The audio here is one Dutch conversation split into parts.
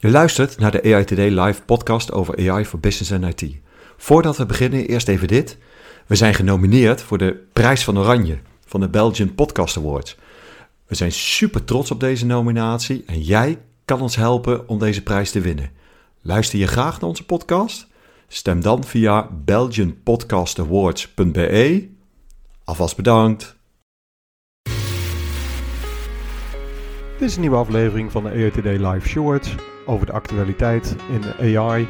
Je luistert naar de AI Today live podcast over AI voor business en IT. Voordat we beginnen, eerst even dit. We zijn genomineerd voor de Prijs van Oranje van de Belgian Podcast Awards. We zijn super trots op deze nominatie en jij kan ons helpen om deze prijs te winnen. Luister je graag naar onze podcast? Stem dan via belgianpodcastawards.be. Alvast bedankt. Dit is een nieuwe aflevering van de EOTD Live Shorts over de actualiteit in AI.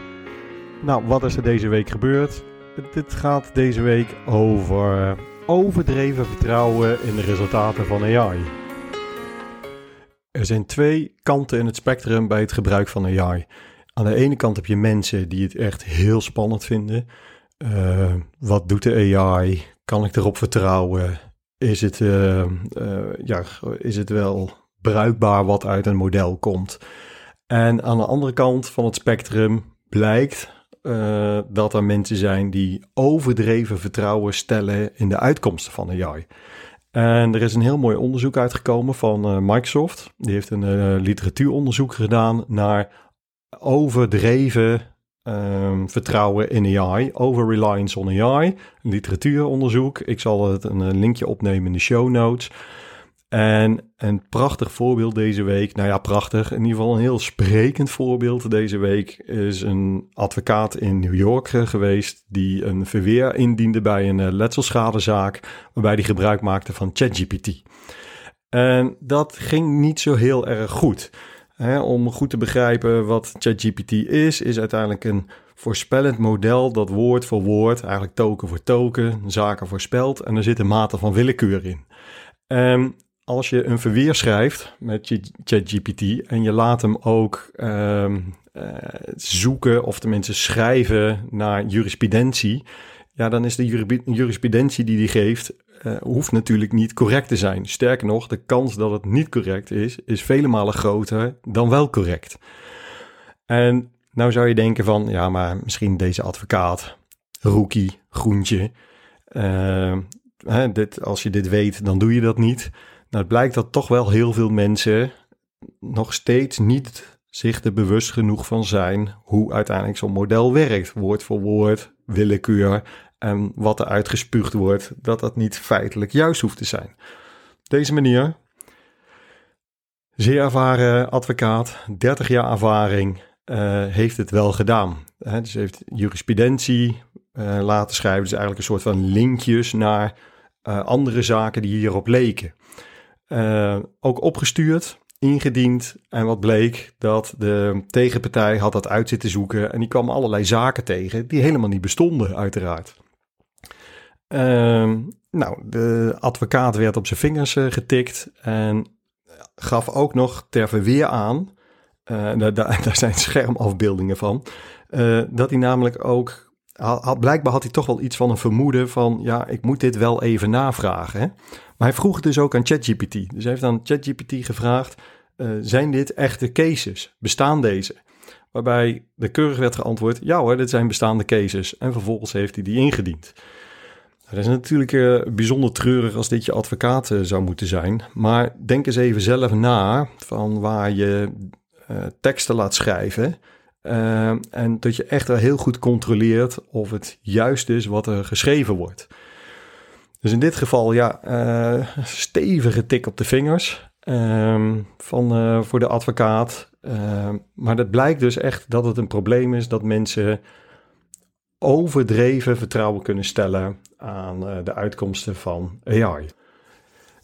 Nou, wat is er deze week gebeurd? Dit gaat deze week over overdreven vertrouwen in de resultaten van AI. Er zijn twee kanten in het spectrum bij het gebruik van AI. Aan de ene kant heb je mensen die het echt heel spannend vinden. Uh, wat doet de AI? Kan ik erop vertrouwen? Is het, uh, uh, ja, is het wel bruikbaar wat uit een model komt? En aan de andere kant van het spectrum blijkt dat er mensen zijn die overdreven vertrouwen stellen in de uitkomsten van AI. En er is een heel mooi onderzoek uitgekomen van Microsoft. Die heeft een literatuuronderzoek gedaan naar overdreven um, vertrouwen in AI, over reliance on AI, literatuuronderzoek. Ik zal het een linkje opnemen in de show notes. En een prachtig voorbeeld deze week, nou ja, prachtig, in ieder geval een heel sprekend voorbeeld deze week, is een advocaat in New York geweest die een verweer indiende bij een letselschadezaak, waarbij hij gebruik maakte van ChatGPT. En dat ging niet zo heel erg goed om goed te begrijpen wat ChatGPT is, is uiteindelijk een voorspellend model dat woord voor woord, eigenlijk token voor token, zaken voorspelt. En er zit een mate van willekeur in. Um, als je een verweer schrijft met ChatGPT en je laat hem ook um, uh, zoeken of tenminste schrijven naar jurisprudentie, ja, dan is de jurisprudentie die die geeft uh, hoeft natuurlijk niet correct te zijn. Sterker nog, de kans dat het niet correct is, is vele malen groter dan wel correct. En nou zou je denken van, ja, maar misschien deze advocaat, rookie, groentje, uh, hè, dit, als je dit weet, dan doe je dat niet. Nou, het blijkt dat toch wel heel veel mensen nog steeds niet zich er bewust genoeg van zijn hoe uiteindelijk zo'n model werkt. Woord voor woord, willekeur en wat er uitgespuugd wordt, dat dat niet feitelijk juist hoeft te zijn. Deze manier, zeer ervaren advocaat, 30 jaar ervaring, uh, heeft het wel gedaan. He, dus heeft jurisprudentie uh, laten schrijven, dus eigenlijk een soort van linkjes naar uh, andere zaken die hierop leken. Ook opgestuurd, ingediend en wat bleek dat de tegenpartij had dat uit zitten zoeken en die kwam allerlei zaken tegen die helemaal niet bestonden uiteraard. Uh, nou, de advocaat werd op zijn vingers uh, getikt en gaf ook nog ter verweer aan, uh, daar, daar, zijn schermafbeeldingen van, dat hij namelijk ook, blijkbaar had hij toch wel iets van een vermoeden van, ja, ik moet dit wel even navragen. Hè? Maar hij vroeg het dus ook aan ChatGPT. Dus hij heeft aan ChatGPT gevraagd, zijn dit echte cases? Bestaan deze? Waarbij de keurig werd geantwoord, ja hoor, dit zijn bestaande cases. En vervolgens heeft hij die ingediend. Het is natuurlijk uh, bijzonder treurig als dit je advocaat uh, zou moeten zijn. Maar denk eens even zelf na van waar je teksten laat schrijven. En dat je echt heel goed controleert of het juist is wat er geschreven wordt. Dus in dit geval, ja, stevige tik op de vingers ehm, van, voor de advocaat. Ehm, maar het blijkt dus echt dat het een probleem is dat mensen overdreven vertrouwen kunnen stellen aan de uitkomsten van AI.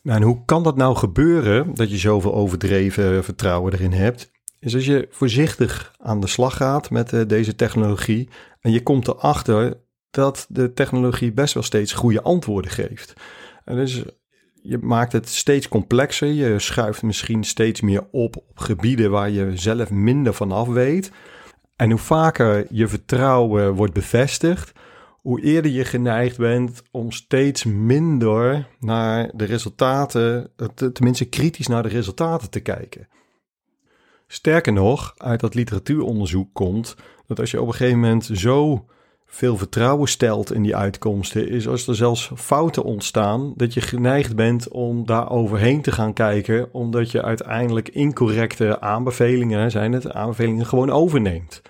Nou, hoe kan dat nou gebeuren dat je zoveel overdreven vertrouwen erin hebt? Is als je voorzichtig aan de slag gaat met uh, deze technologie en je komt erachter dat de technologie best wel steeds goede antwoorden geeft. En dus je maakt het steeds complexer, je schuift misschien steeds meer op op gebieden waar je zelf minder vanaf weet. En hoe vaker je vertrouwen wordt bevestigd, hoe eerder je geneigd bent om steeds minder naar de resultaten, tenminste kritisch naar de resultaten te kijken. Sterker nog, uit dat literatuuronderzoek komt dat als je op een gegeven moment zo veel vertrouwen stelt in die uitkomsten, is als er zelfs fouten ontstaan, dat je geneigd bent om daar overheen te gaan kijken, omdat je uiteindelijk incorrecte aanbevelingen, zijn het, aanbevelingen gewoon overneemt.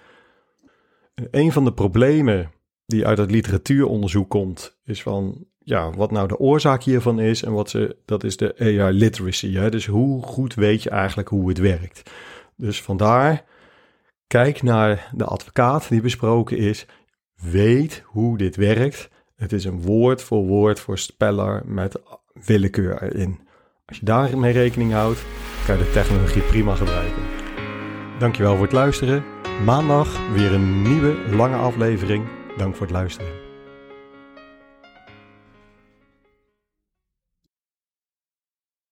een van de problemen die uit het literatuuronderzoek komt, is van ja, wat nou de oorzaak hiervan is en wat ze, dat is de AI literacy. Hè? Dus hoe goed weet je eigenlijk hoe het werkt? Dus vandaar, kijk naar de advocaat die besproken is, weet hoe dit werkt. Het is een woord voor woord voorspeller met willekeur erin. Als je daarmee rekening houdt, kan je de technologie prima gebruiken. Dankjewel voor het luisteren. Maandag weer een nieuwe lange aflevering. Dank voor het luisteren.